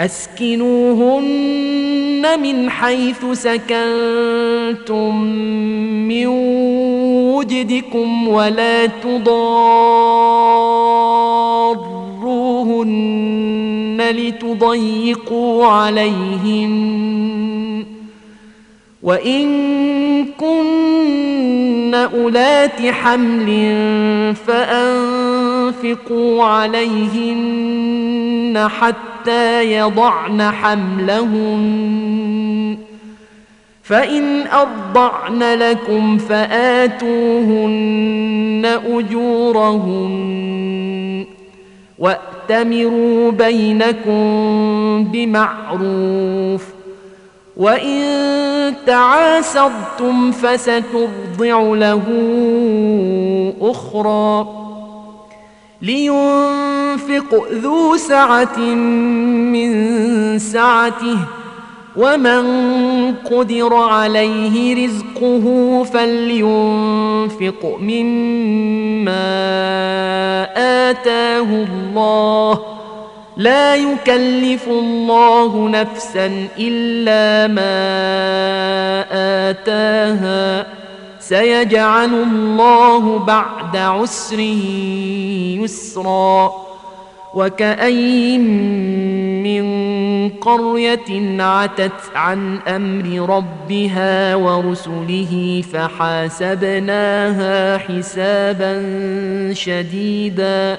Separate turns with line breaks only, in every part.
اسكنوهن من حيث سكنتم من وجدكم ولا تضاروهن لتضيقوا عليهن وان كن اولات حمل فان تنفقوا عليهن حتى يضعن حملهن فإن أرضعن لكم فآتوهن أجورهن وأتمروا بينكم بمعروف وإن تعاسرتم فسترضع له أخرى لينفق ذو سعة من سعته ومن قدر عليه رزقه فلينفق مما آتاه الله لا يكلف الله نفسا إلا ما آتاها سيجعل الله بعد عسر يسرا وكأين من قرية عتت عن أمر ربها ورسله فحاسبناها حسابا شديداً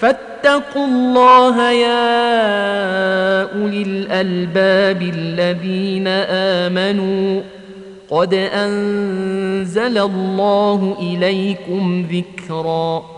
فاتقوا الله يا اولي الالباب الذين امنوا قد انزل الله اليكم ذكرًا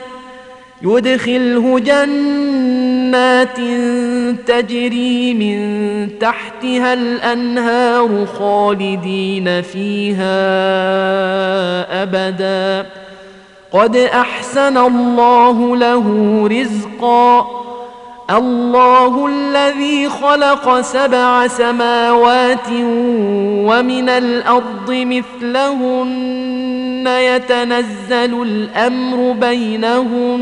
يدخله جنات تجري من تحتها الانهار خالدين فيها ابدا قد احسن الله له رزقا الله الذي خلق سبع سماوات ومن الارض مثلهن يتنزل الامر بينهن